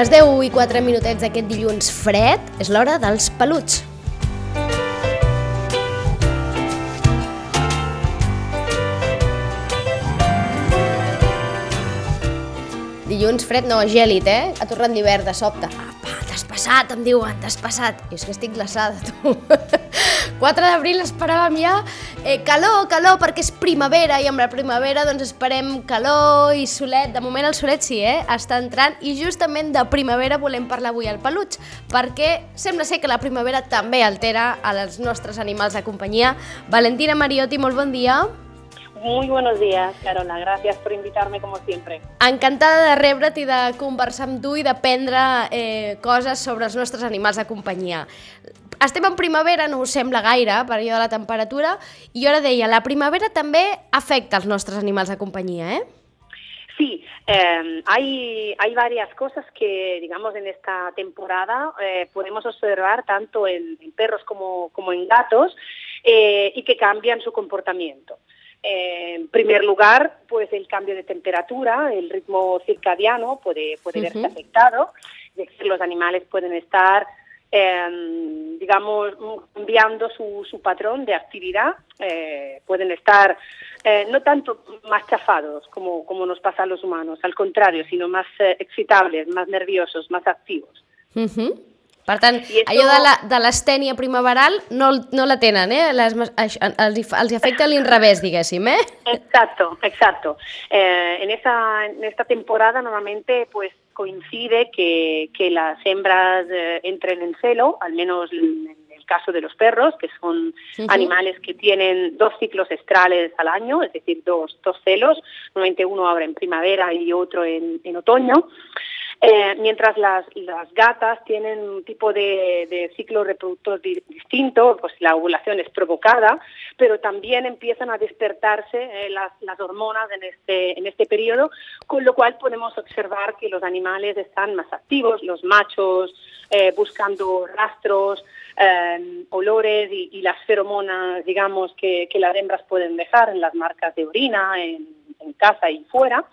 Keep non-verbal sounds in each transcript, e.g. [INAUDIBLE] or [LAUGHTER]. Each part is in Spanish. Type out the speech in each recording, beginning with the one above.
Les 10 i 4 minutets d'aquest dilluns fred és l'hora dels peluts. Dilluns fred no, gèlid, eh? Ha tornat l'hivern de sobte. Apa, t'has passat, em diuen, t'has passat. I és que estic glaçada, tu. 4 d'abril esperàvem ja eh, calor, calor, perquè és primavera i amb la primavera doncs esperem calor i solet. De moment el solet sí, eh? Està entrant i justament de primavera volem parlar avui al peluig perquè sembla ser que la primavera també altera als nostres animals de companyia. Valentina Mariotti, molt bon dia. Muy buenos días, Carola. Gracias por invitarme como siempre. Encantada de rebre't i de conversar amb tu i d'aprendre eh, coses sobre els nostres animals de companyia. Estem en primavera, no us sembla gaire, per allò de la temperatura, i ara deia, la primavera també afecta els nostres animals de companyia, eh? Sí, eh, hay, hay varias cosas que, digamos, en esta temporada eh, podemos observar tanto en, en perros como, como en gatos eh, y que cambian su comportamiento. Eh, en primer lugar, pues el cambio de temperatura, el ritmo circadiano puede, puede verse afectado, es decir, los animales pueden estar, eh, digamos, cambiando su, su patrón de actividad, eh, pueden estar eh, no tanto más chafados como, como nos pasa a los humanos, al contrario, sino más eh, excitables, más nerviosos, más activos. Uh -huh. Per tant, esto- allò de la- de l'estènia primaveral no, no la tenen, eh? Les, els, els afecta l'inrevés, diguéssim, eh? Exacto, exacto. Eh, en, esa, en esta temporada normalmente pues coincide que, que las hembras eh, entren en celo, al menos en el caso de los perros, que son animales que tienen dos ciclos estrales al año, es decir, dos, dos celos, normalmente uno ahora en primavera y otro en, en otoño. Eh, mientras las, gatas tienen un tipo de, ciclo reproductor di- distinto, pues la ovulación es provocada, pero también empiezan a despertarse eh, las, las hormonas en este, en este periodo, con lo cual podemos observar que los animales están más activos, los machos eh, buscando rastros, eh, olores y, las feromonas, digamos, que, las hembras pueden dejar en las marcas de orina, en casa y fuera.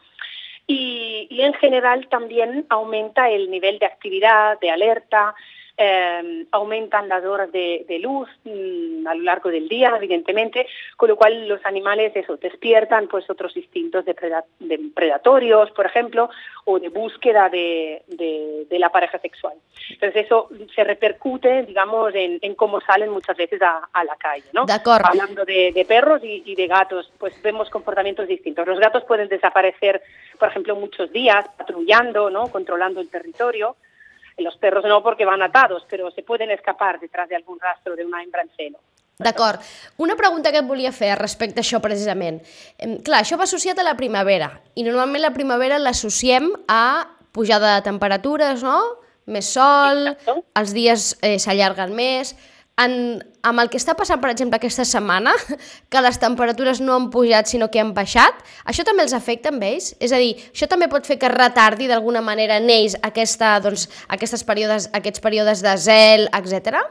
Y, y en general también aumenta el nivel de actividad, de alerta, eh, aumentan las horas de, de luz mm, a lo largo del día, evidentemente, con lo cual los animales eso, despiertan pues otros instintos de, preda- de predatorios, por ejemplo, o de búsqueda de, de- la pareja sexual. Entonces eso se repercute, digamos, en, en cómo salen muchas veces a, a la calle, ¿no? Hablando de, de perros y, y de gatos, pues vemos comportamientos distintos. Los gatos pueden desaparecer, por ejemplo, muchos días patrullando, ¿no? controlando el territorio. Los perros no porque van atados, pero se pueden escapar detrás de algún rastro de una hembra en celo. D'acord. Una pregunta que et volia fer respecte a això precisament. Clar, això va associat a la primavera i normalment la primavera l'associem a pujada de temperatures, no? Més sol, Exacto. els dies eh, s'allarguen més... En, amb el que està passant, per exemple, aquesta setmana, [LAUGHS] que les temperatures no han pujat sinó que han baixat, això també els afecta amb ells? És a dir, això també pot fer que retardi d'alguna manera en ells aquesta, doncs, aquestes períodes, aquests períodes de zel, etc.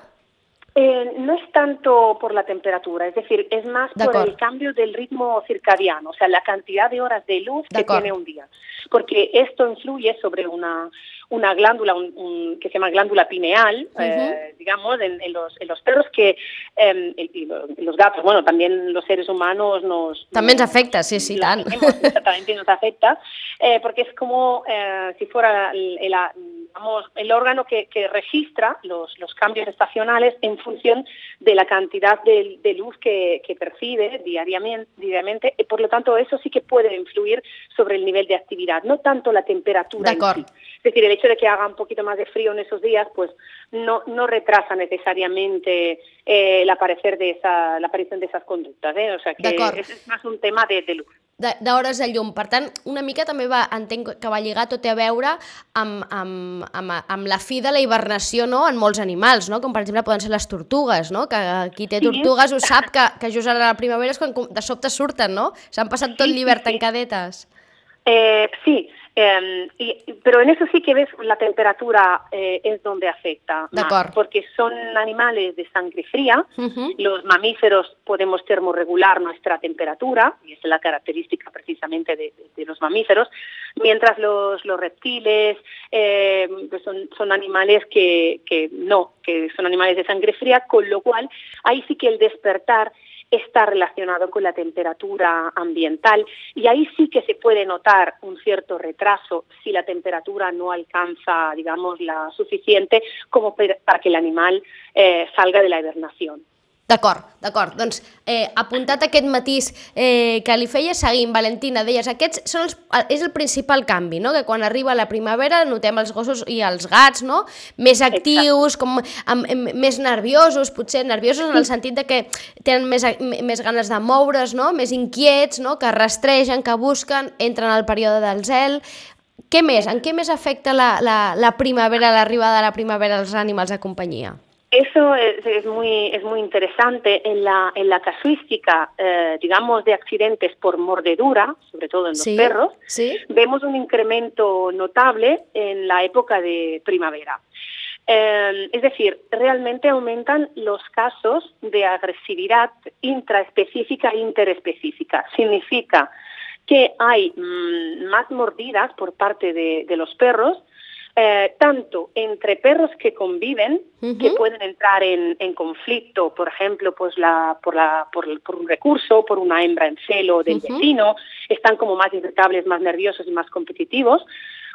Eh, no es tanto por la temperatura, es decir, es más De por acuerdo. el cambio del ritmo circadiano, o sea, la cantidad de horas de luz De que acuerdo. tiene un día. Porque esto influye sobre una, una glándula un- un- que se llama glándula pineal, eh, digamos, en, en los, en los perros que, eh, y los, los gatos, bueno, también los seres humanos nos... També ens nos- afecta, sí, sí, tenemos, [LAUGHS] exactamente nos afecta, eh, porque es como eh, si fuera el, el- digamos, el órgano que, que registra los, los cambios estacionales en función de la cantidad de, de luz que, que percibe diariamente, diariamente, y por lo tanto eso sí que puede influir sobre el nivel de actividad, no tanto la temperatura. en D'acord. sí. Es decir, el hecho de que haga un poquito más de frío en esos días, pues no, no retrasa necesariamente eh, el aparecer de esa, la aparición de esas conductas. ¿eh? O sea que es, es más un tema de, de luz. de- d'hores de llum. Per tant, una mica també va, entenc que va lligar tot a veure amb, amb, amb, amb la fi de la hibernació no? en molts animals, no? com per exemple poden ser les tortugues, no? que qui té Sí. tortugues ho sap que, que just ara a la primavera és quan de sobte surten, no? S'han passat tot Sí, sí, l'hivern sí. tancadetes. Eh, sí, Eh, y, pero en eso sí que ves la temperatura eh, es donde afecta más, porque son animales de sangre fría. Uh -huh. Los mamíferos podemos termorregular nuestra temperatura, y esa es la característica precisamente de, de, de los mamíferos, mientras los, los reptiles eh, pues son, son animales que, que no, que son animales de sangre fría, con lo cual ahí sí que el despertar está relacionado con la temperatura ambiental y ahí sí que se puede notar un cierto retraso si la temperatura no alcanza, digamos, la suficiente como para que el animal eh, salga de la hibernación. D'acord, d'acord. Doncs eh, apuntat aquest matís eh, que li feia, seguim, Valentina, deies, aquests són els, és el principal canvi, no? que quan arriba la primavera notem els gossos i els gats no? més actius, com, amb, amb, més nerviosos, potser nerviosos en el sentit de que tenen més, més ganes de moure's, no? més inquiets, no? que rastregen, que busquen, entren al període del zel... Què més? En què més afecta la, la, la primavera, l'arribada de la primavera als animals de companyia? Eso es, es, muy, es muy interesante. En la, en la casuística, eh, digamos, de accidentes por mordedura, sobre todo en los sí, perros, sí. vemos un incremento notable en la época de primavera. Eh, es decir, realmente aumentan los casos de agresividad intraespecífica e interespecífica. Significa que hay mmm, más mordidas por parte de, de los perros, eh, tanto entre perros que conviven, uh -huh. que pueden entrar en, en, conflicto, por ejemplo, pues la, por, la, por, por, un recurso, por una hembra en celo del uh -huh. vecino, están como más irritables, más nerviosos y más competitivos,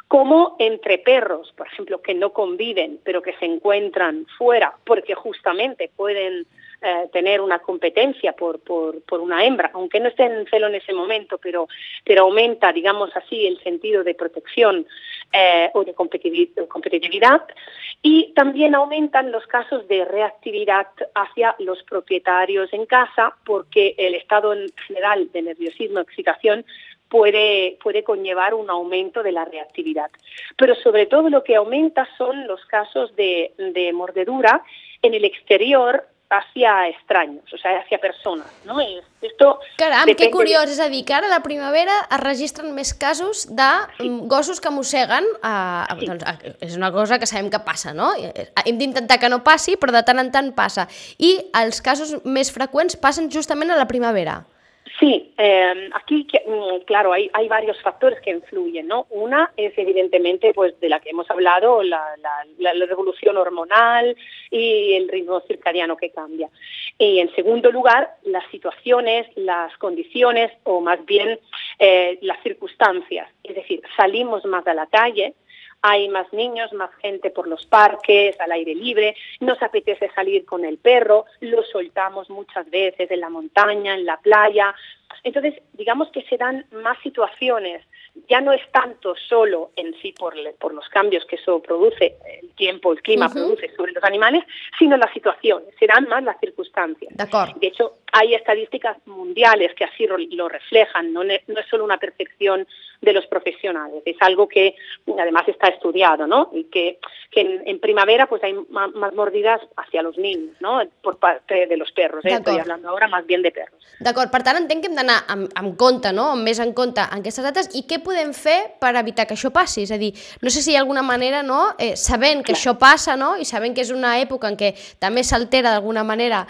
como entre perros, por ejemplo, que no conviven, pero que se encuentran fuera porque justamente pueden eh, tener una competencia por, por, una hembra, aunque no esté en celo en ese momento, pero, pero aumenta, digamos así, el sentido de protección eh, o de competitividad. Y también aumentan los casos de reactividad hacia los propietarios en casa, porque el estado en general de nerviosismo, excitación, puede, puede conllevar un aumento de la reactividad. Pero sobre todo lo que aumenta son los casos de mordedura en el exterior hacia extraños, o sea, hacia persones. No? Esto Caram, que curiós, és a dir, que ara a la primavera es registren més casos de sí. Mm, gossos que mosseguen, eh, sí. doncs, és una cosa que sabem que passa, no? Eh, hem d'intentar que no passi, però de tant en tant passa. I els casos més freqüents passen justament a la primavera. Sí, eh, aquí, mm, claro, hay, varios factores que influyen, ¿no? Una es evidentemente, pues, de la que hemos hablado, la, la, la, revolución hormonal y el ritmo circadiano que cambia. Y en segundo lugar, las situaciones, las condiciones o más bien eh, las circunstancias. Es decir, salimos más a la calle, hay más niños, más gente por los parques, al aire libre, nos apetece salir con el perro, lo soltamos muchas veces en la montaña, en la playa. Entonces, digamos que se dan más situaciones ya no es tanto solo en sí por, por los cambios que eso produce, el tiempo, el clima uh -huh. produce sobre los animales, sino las situaciones, serán más las circunstancias. De hecho, hay estadísticas mundiales que así lo reflejan, no, no es solo una percepción de los profesionales, es algo que además está estudiado, ¿no? Y que, que en, en, primavera pues hay más, más, mordidas hacia los niños, ¿no? Por parte de los perros, ¿eh? estoy hablando ahora más bien de perros. D'acord, per tant entenc que hem d'anar amb, amb compte, no? amb més en compte en aquestes dates i què podem fer per evitar que això passi? És a dir, no sé si hi ha alguna manera, no? eh, sabent que Clar. això passa no? i sabent que és una època en què també s'altera d'alguna manera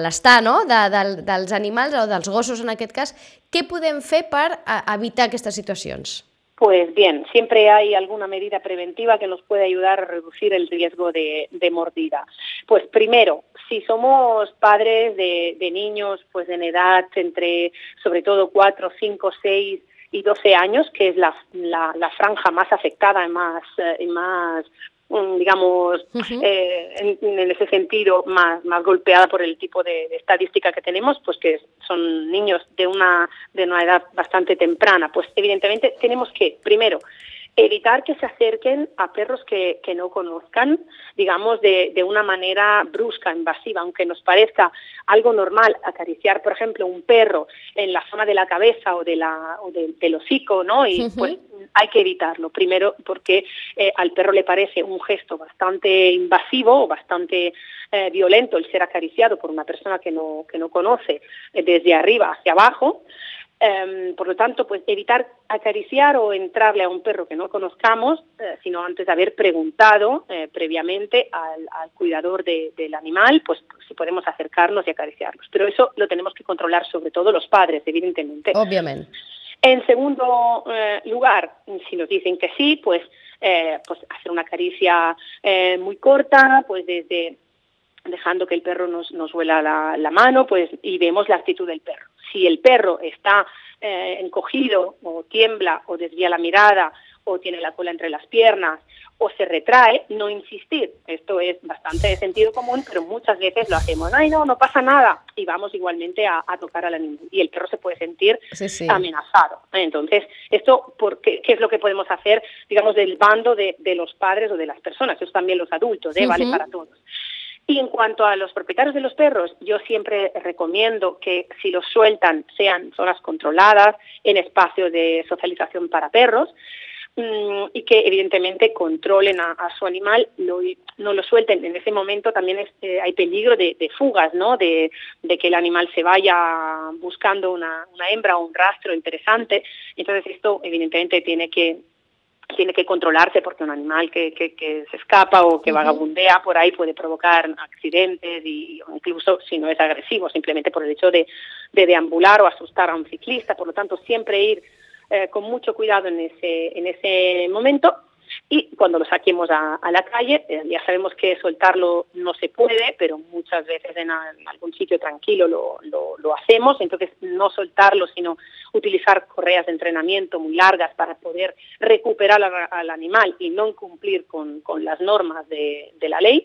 l'estar no? de, de, dels animals o dels gossos en aquest cas, què podem fer per evitar aquestes situacions? Pues bien, siempre hay alguna medida preventiva que nos puede ayudar a reducir el riesgo de, mordida. Pues primero, si somos padres de, de, niños pues en edad entre sobre todo 4, 5, 6 y 12 años, que es la, la, la franja más afectada y más, y más digamos, uh -huh. eh, en, en, ese sentido, más, más golpeada por el tipo de, de, estadística que tenemos, pues que son niños de una, de una edad bastante temprana. Pues evidentemente tenemos que, primero, evitar que se acerquen a perros que, que no conozcan, digamos, de, de, una manera brusca, invasiva, aunque nos parezca algo normal acariciar, por ejemplo, un perro en la zona de la cabeza o, de la, o de, del hocico, ¿no? Y uh -huh. pues hay que evitarlo. Primero, porque eh, al perro le parece un gesto bastante invasivo o bastante eh, violento el ser acariciado por una persona que no, que no conoce eh, desde arriba hacia abajo. Em, por lo tanto, pues evitar acariciar o entrarle a un perro que no conozcamos, eh, sino antes de haber preguntado eh, previamente al, cuidador del animal, pues si podemos acercarnos y acariciarlos. Pero eso lo tenemos que controlar sobre todo los padres, evidentemente. Obviamente. En segundo eh, lugar, si nos dicen que sí, pues, pues hacer una caricia muy corta, pues desde dejando que el perro nos, nos huela la, la, mano, pues y vemos la actitud del perro. Si el perro está eh, encogido o tiembla o desvía la mirada o tiene la cola entre las piernas o se retrae, no insistir. Esto es bastante de sentido común, pero muchas veces lo hacemos. Ay, no, no pasa nada. Y vamos igualmente a, tocar al animal. Y el perro se puede sentir amenazado. Entonces, esto, por qué, es lo que podemos hacer, digamos, del bando de, de los padres o de las personas? Eso también los adultos, ¿eh? vale para todos. Y en cuanto a los propietarios de los perros, yo siempre recomiendo que si los sueltan sean zonas controladas, en espacios de socialización para perros, mm, y que evidentemente controlen a, su animal, no, no, lo suelten. En ese momento también eh, hay peligro de, fugas, ¿no? De, de, que el animal se vaya buscando una, una hembra o un rastro interesante. Entonces esto evidentemente tiene que tiene que controlarse porque un animal que, que, se escapa o que vagabundea por ahí puede provocar accidentes y incluso si no es agresivo, simplemente por el hecho de, de deambular o asustar a un ciclista. Por lo tanto, siempre ir eh, con mucho cuidado en ese, en ese momento y cuando lo saquemos a, la calle, eh, ya sabemos que soltarlo no se puede, pero muchas veces en, algún sitio tranquilo lo, lo, hacemos, entonces no soltarlo, sino utilizar correas de entrenamiento muy largas para poder recuperar al, animal y no incumplir con, las normas de la ley.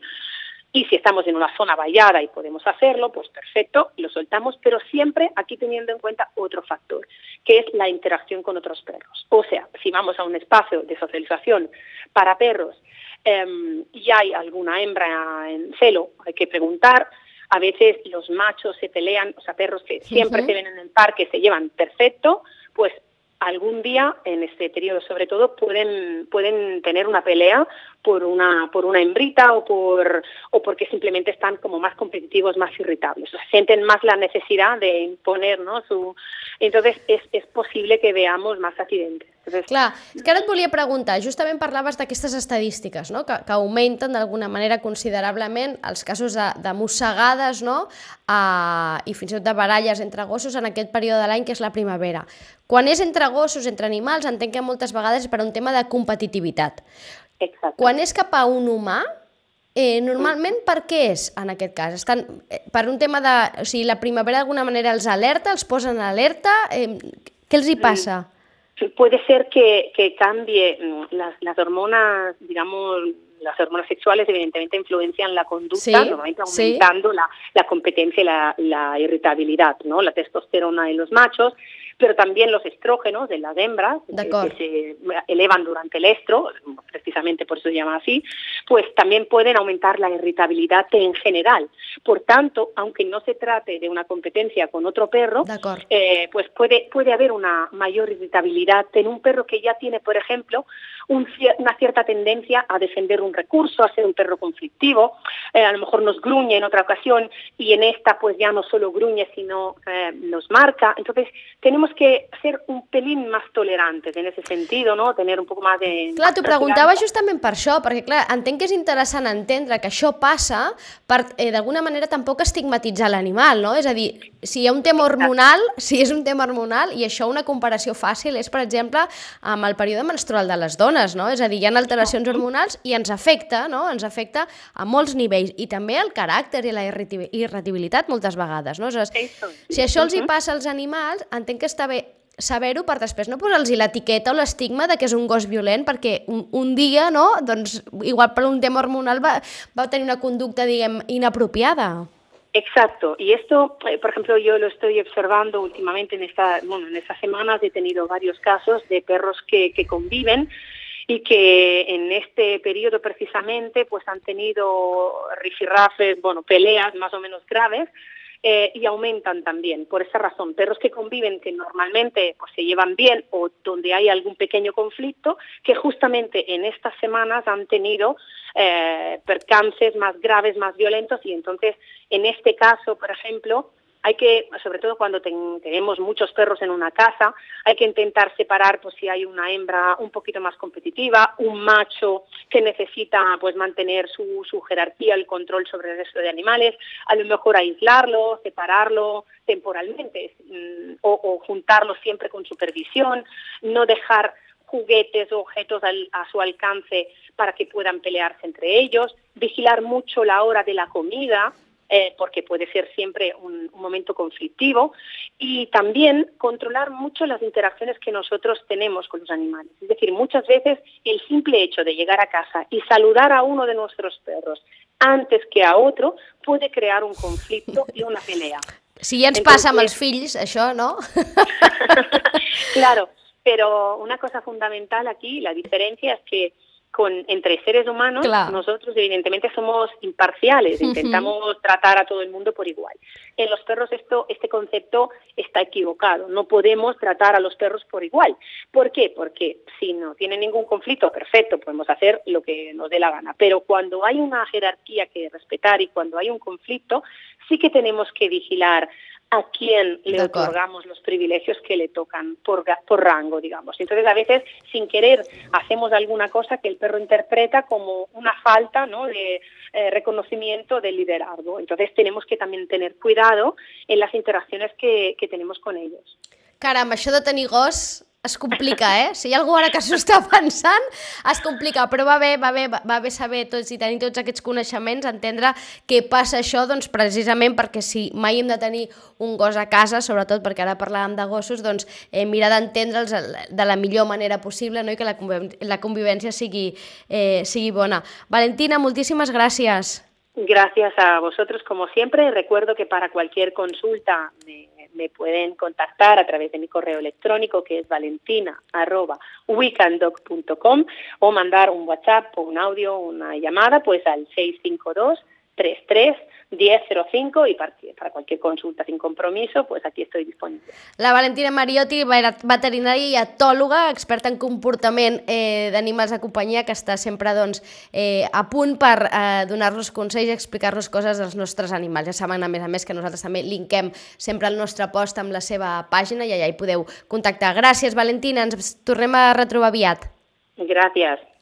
Y si estamos en una zona vallada y podemos hacerlo, pues perfecto, lo soltamos, pero siempre aquí teniendo en cuenta otro factor, que es la interacción con otros perros. O sea, si vamos a un espacio de socialización para perros em, y hay alguna hembra en celo, hay que preguntar. A veces los machos se pelean, o sea, perros que siempre se ven en el parque se llevan perfecto, pues algún día, en este periodo sobre todo, pueden, pueden tener una pelea por una, por una hembrita o, por, o porque simplemente están como más competitivos, más irritables. O sea, sienten más la necesidad de imponer ¿no? su... Entonces es, es posible que veamos más accidentes. Entonces... Clar, és que ara et volia preguntar, justament parlaves d'aquestes estadístiques, no? que, que augmenten d'alguna manera considerablement els casos de, de mossegades no? uh, i fins i tot de baralles entre gossos en aquest període de l'any que és la primavera. Quan és entre gossos, entre animals, entenc que moltes vegades és per un tema de competitivitat. Exacte. Quan és cap a un humà, eh, normalment per què és en aquest cas? Estan, eh, per un tema de... O sigui, la primavera d'alguna manera els alerta, els posen alerta? Eh, què els hi passa? Mm puede ser que, que cambie mm, las, las hormonas, digamos, las hormonas sexuales evidentemente influencian la conducta, sí, normalmente aumentando sí. la, la, competencia y la, la, irritabilidad, ¿no? La testosterona en los machos pero también los estrógenos de las hembras, que, se elevan durante el estro, precisamente por eso se llama así, pues también pueden aumentar la irritabilidad en general. Por tanto, aunque no se trate de una competencia con otro perro, eh, pues puede, puede haber una mayor irritabilidad en un perro que ya tiene, por ejemplo, un, una cierta tendencia a defender un recurso, a ser un perro conflictivo, eh, a lo mejor nos gruñe en otra ocasión y en esta pues ya no solo gruñe, sino eh, nos marca. Entonces, tenemos tenemos que ser un pelín más tolerantes en ese sentido, no? Tener un poc més de... Clar, t'ho preguntava justament per això, perquè clar, entenc que és interessant entendre que això passa per, eh, d'alguna manera, tampoc estigmatitzar l'animal, no? És a dir, si hi ha un tema hormonal, si és un tema hormonal, i això una comparació fàcil és, per exemple, amb el període menstrual de les dones, no? És a dir, hi ha alteracions hormonals i ens afecta, no? Ens afecta a molts nivells, i també el caràcter i la irritabilitat moltes vegades, no? És, si això els hi passa als animals, entenc que està bé saber-ho per després no posar-los l'etiqueta o l'estigma de que és un gos violent perquè un, un dia, no, doncs igual per un tema hormonal va, va tenir una conducta, diguem, inapropiada. Exacto, y esto, eh, por ejemplo, yo lo estoy observando últimamente en esta, bueno, en estas semanas he tenido varios casos de perros que, que conviven y que en este periodo precisamente pues han tenido rifirrafes, bueno, peleas más o menos graves, eh, y aumentan también por esa razón. Perros que conviven, que normalmente pues, se llevan bien o donde hay algún pequeño conflicto, que justamente en estas semanas han tenido eh, percances más graves, más violentos y entonces en este caso, por ejemplo, hay que, sobre todo cuando tenemos muchos perros en una casa, hay que intentar separar pues si hay una hembra un poquito más competitiva, un macho que necesita pues mantener su, su jerarquía, el control sobre el resto de animales, a lo mejor aislarlo, separarlo temporalmente mm, o, o juntarlo siempre con supervisión, no dejar juguetes o objetos al, a su alcance para que puedan pelearse entre ellos, vigilar mucho la hora de la comida, eh, porque puede ser siempre un, un, momento conflictivo, y también controlar mucho las interacciones que nosotros tenemos con los animales. Es decir, muchas veces el simple hecho de llegar a casa y saludar a uno de nuestros perros antes que a otro puede crear un conflicto y una pelea. Si ja ens Entonces, passa amb els fills, això, no? [LAUGHS] claro, pero una cosa fundamental aquí, la diferencia es que con, entre seres humanos, claro. nosotros evidentemente somos imparciales, intentamos uh -huh. tratar a todo el mundo por igual. En los perros esto, este concepto está equivocado, no podemos tratar a los perros por igual. ¿Por qué? Porque si no tienen ningún conflicto, perfecto, podemos hacer lo que nos dé la gana, pero cuando hay una jerarquía que respetar y cuando hay un conflicto, sí que tenemos que vigilar a quién le otorgamos los privilegios que le tocan por, por rango, digamos. Entonces, a veces, sin querer, hacemos alguna cosa que el perro interpreta como una falta ¿no? de eh, reconocimiento del liderazgo. Entonces, tenemos que también tener cuidado en las interacciones que, que tenemos con ellos. Caramba, això de tenir gos es complica, eh? Si hi ha algú ara que s'ho està [LAUGHS] pensant, es complica, però va bé, va bé, va bé saber tots i tenir tots aquests coneixements, entendre què passa això, doncs precisament perquè si mai hem de tenir un gos a casa, sobretot perquè ara parlàvem de gossos, doncs eh, mirar d'entendre'ls de la millor manera possible no? i que la, la convivència sigui, eh, sigui bona. Valentina, moltíssimes gràcies. Gracias a vosotros como siempre. Recuerdo que para cualquier consulta me me pueden contactar a través de mi correo electrónico que es valentina.weekendog.com o mandar un WhatsApp o un audio, una llamada pues al 652 33 1005 y para, para cualquier consulta sin compromiso, pues aquí estoy disponible. La Valentina Mariotti, veterinària i etòloga, experta en comportament eh, d'animals de companyia, que està sempre doncs, eh, a punt per eh, donar-nos consells i explicar-nos coses dels nostres animals. Ja saben, a més a més, que nosaltres també linkem sempre el nostre post amb la seva pàgina i allà hi podeu contactar. Gràcies, Valentina, ens tornem a retrobar aviat. Gràcies.